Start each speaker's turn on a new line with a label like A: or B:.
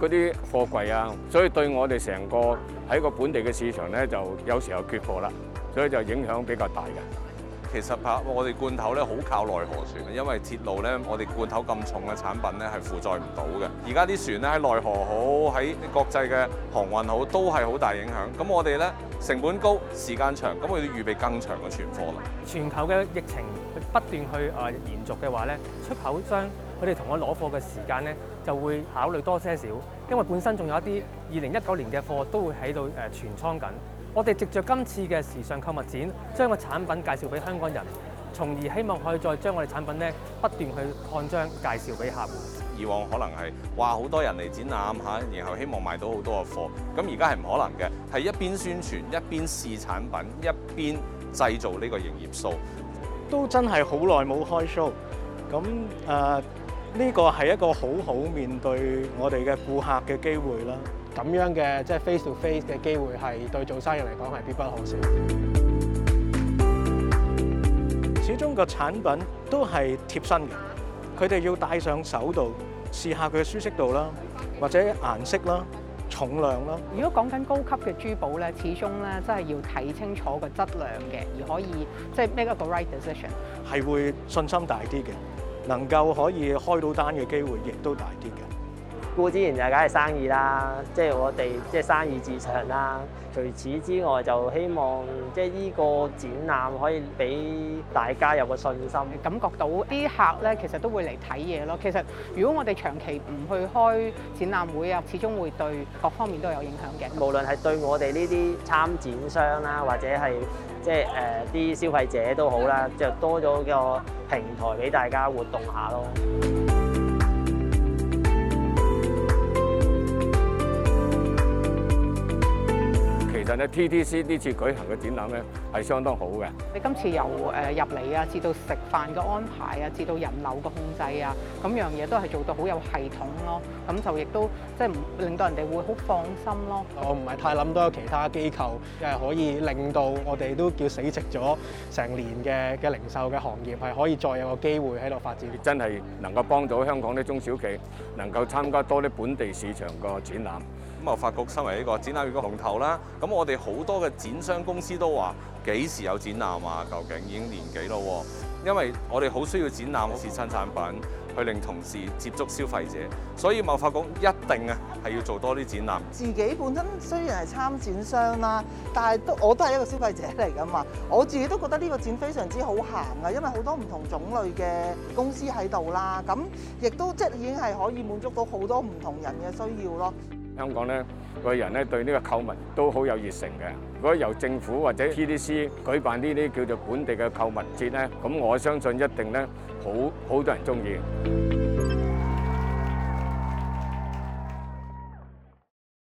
A: 嗰
B: 啲
C: 貨櫃啊，所以對我哋成個喺個本地嘅市場咧，就有時候缺貨啦，所以就影響比較大嘅。
D: 其實拍我哋罐頭咧好靠內河船，因為鐵路咧，我哋罐頭咁重嘅產品咧係負載唔到嘅。而家啲船咧喺內河好，喺國際嘅航運好，都係好大影響。咁我哋咧成本高，時間長，咁我哋要預備更長嘅存貨啦。
E: 全球嘅疫情不斷去啊延續嘅話咧，出口將佢哋同我攞貨嘅時間咧，就會考慮多些少，因為本身仲有一啲二零一九年嘅貨都會喺度誒存倉緊。我哋藉着今次嘅時尚購物展，將個產品介紹俾香港人，從而希望可以再將我哋產品咧不斷去擴張介紹俾客户。
D: 以往可能係話好多人嚟展覽嚇，然後希望賣到好多嘅貨，咁而家係唔可能嘅，係一邊宣傳，一邊試產品，一邊製造呢個營業數，
F: 都真係好耐冇開 show。咁誒。呢個係一個好好面對我哋嘅顧客嘅機會啦，
A: 咁樣嘅即係 face to face 嘅機會係對做生意嚟講係必不可少。
F: 始終個產品都係貼身嘅，佢哋要戴上手度試下佢嘅舒適度啦，或者顏色啦、重量啦。
G: 如果講緊高級嘅珠寶咧，始終咧真係要睇清楚個質量嘅，而可以即係 make 一個 right decision，
F: 係會信心大啲嘅。能夠可以開到單嘅機會，亦都大啲嘅。
B: 固之然就梗係生意啦，即係我哋即係生意至上啦。除此之外，就希望即係呢個展覽可以俾大家有個信心，
G: 感覺到啲客咧其實都會嚟睇嘢咯。其實如果我哋長期唔去開展覽會啊，始終會對各方面都有影響嘅。
B: 無論係對我哋呢啲參展商啦，或者係即係誒啲消費者都好啦，就多咗個平台俾大家活動下咯。
C: 其實咧，TTC 呢次舉行嘅展覽咧，係相當好嘅。
G: 你今次由誒入嚟啊，至到食飯嘅安排啊，至到人流嘅控制啊，咁樣嘢都係做到好有系統咯。咁就亦都即係令到人哋會好放心咯。
A: 我唔係太諗到有其他機構誒可以令到我哋都叫死食咗成年嘅嘅零售嘅行業係可以再有個機會喺度發展。
C: 真係能夠幫到香港啲中小企能夠參加多啲本地市場個展覽。
D: 咁啊，法局身為呢個展覽業嘅龍頭啦，咁我哋好多嘅展商公司都話幾時有展覽啊？究竟已經年幾咯？因為我哋好需要展覽試親產品，去令同事接觸消費者，所以茂發局一定啊係要做多啲展覽。
H: 自己本身雖然係參展商啦，但係都我都係一個消費者嚟噶嘛。我自己都覺得呢個展非常之好行啊，因為好多唔同種類嘅公司喺度啦，咁亦都即係已經係可以滿足到好多唔同人嘅需要咯。
C: 香港咧，個人咧對呢個購物都好有熱誠嘅。如果由政府或者 TDC 舉辦呢啲叫做本地嘅購物節咧，咁我相信一定咧好好多人中意。